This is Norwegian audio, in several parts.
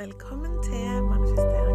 Velkommen til manifesteringspodden.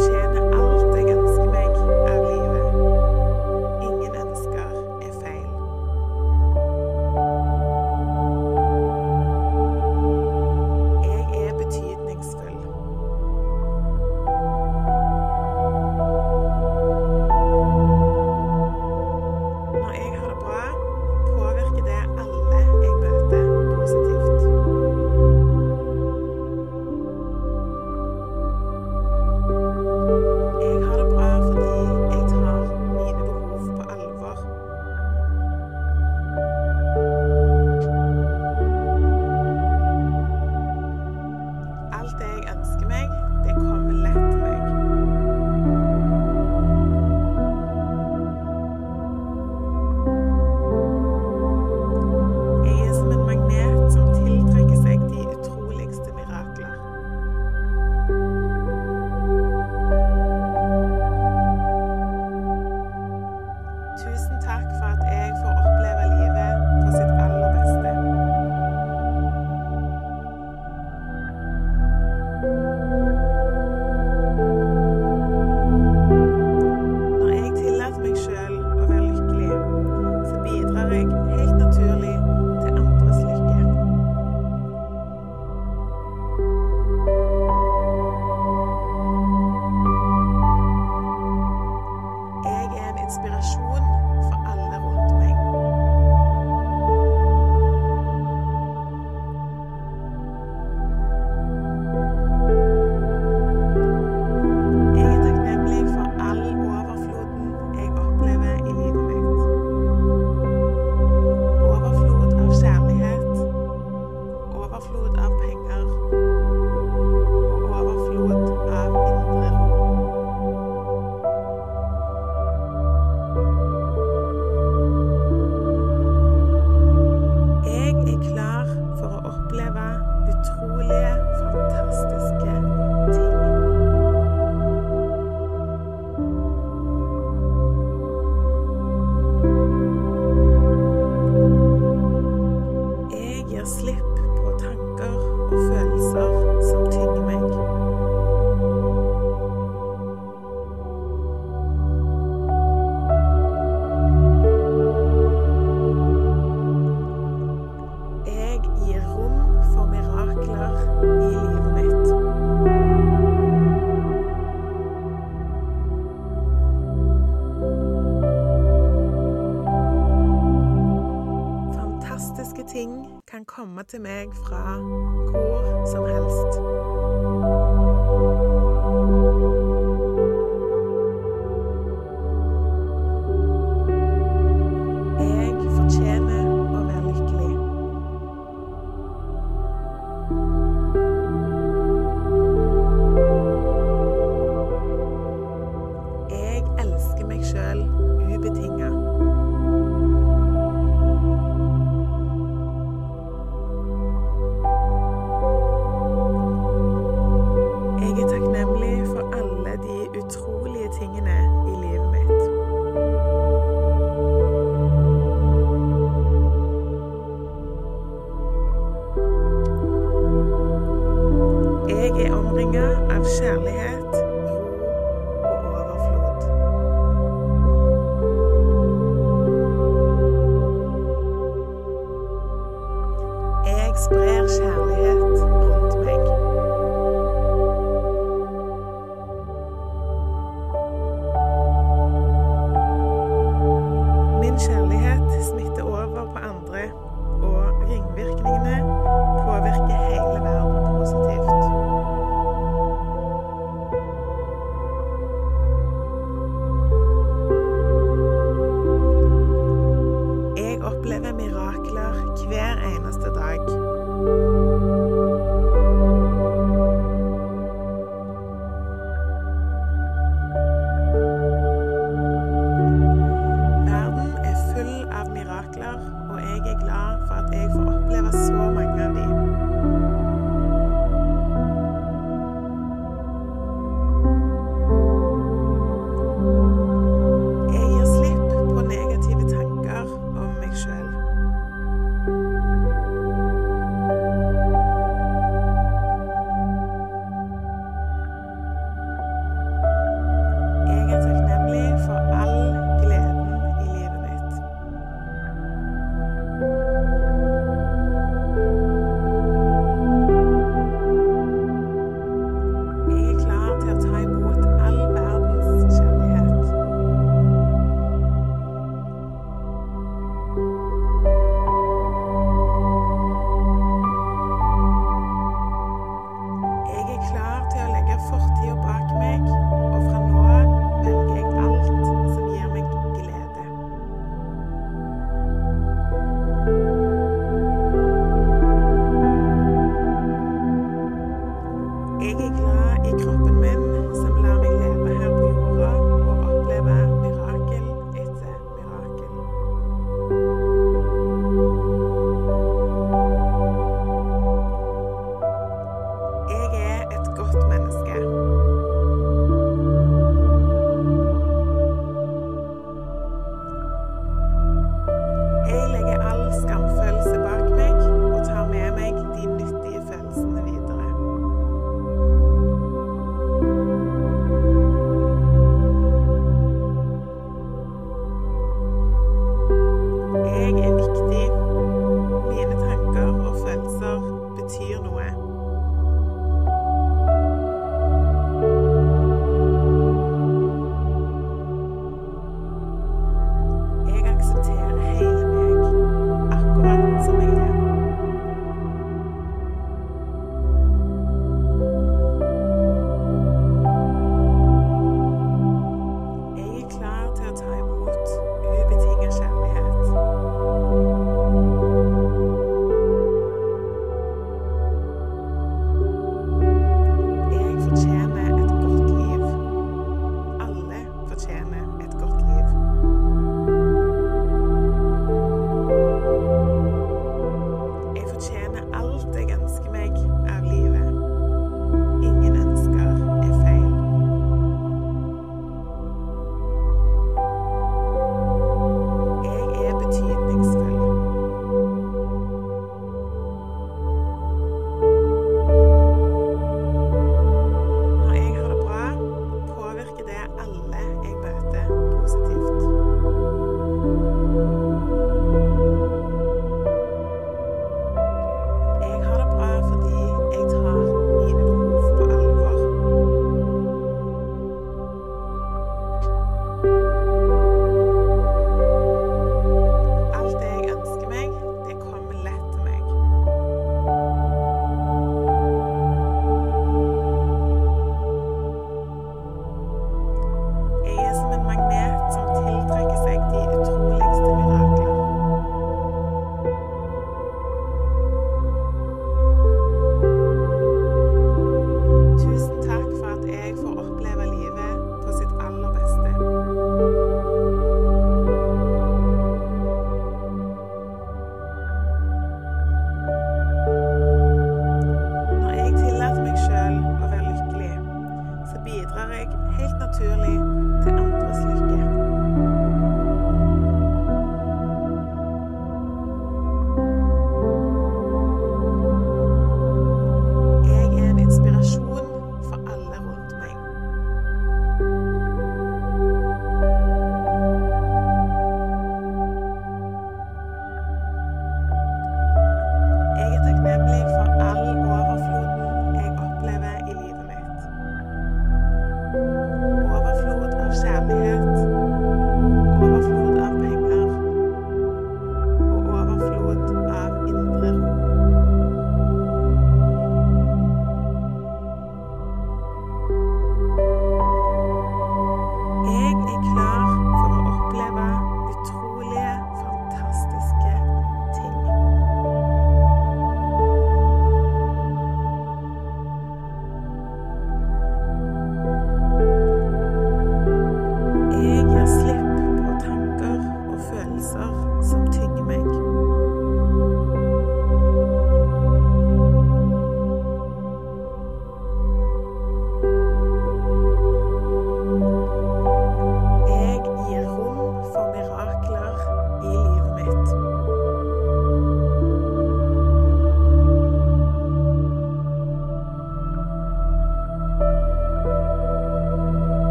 channel. Til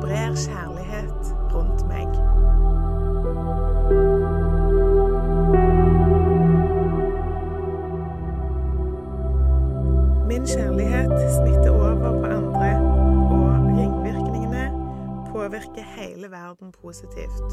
sprer kjærlighet rundt meg. Min kjærlighet smitter over på andre, og ringvirkningene påvirker hele verden positivt.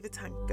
På negative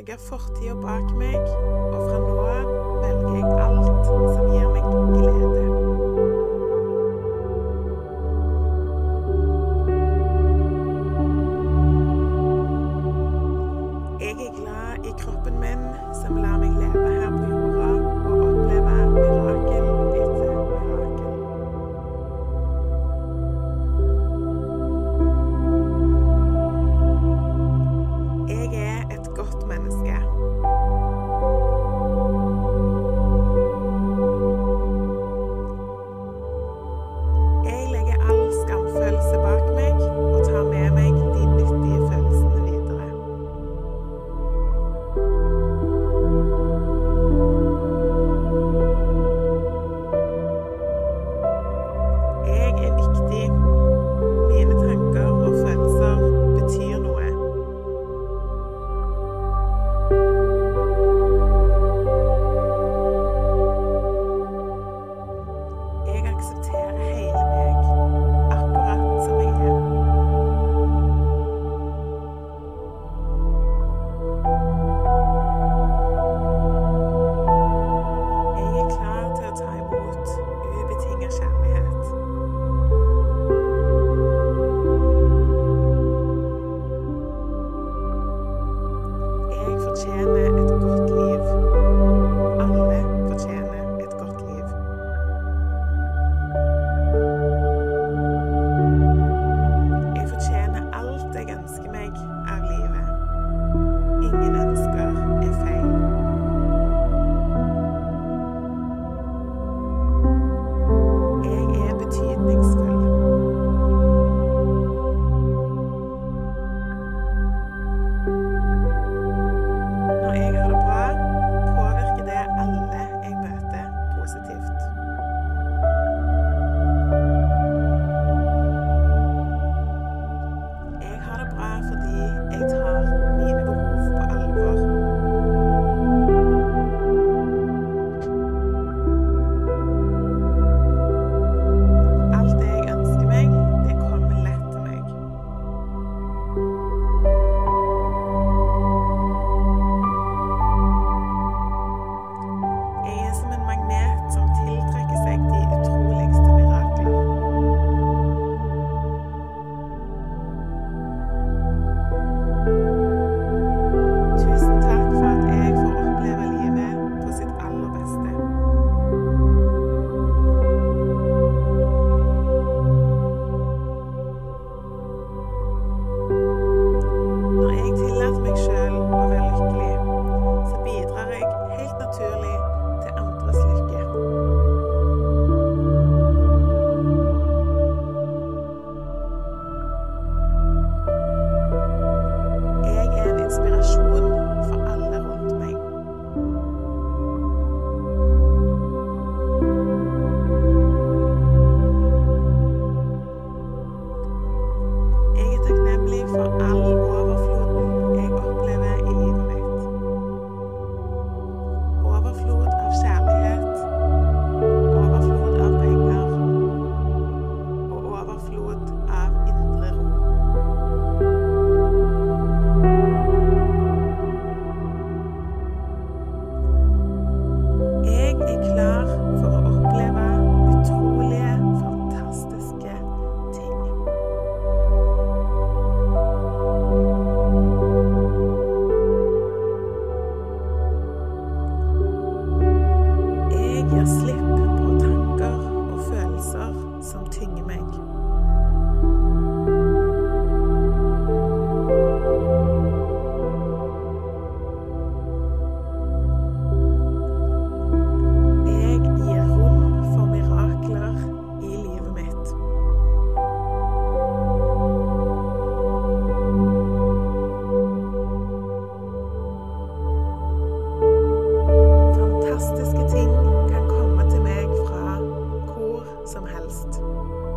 til å legge fortida bak meg, podcast.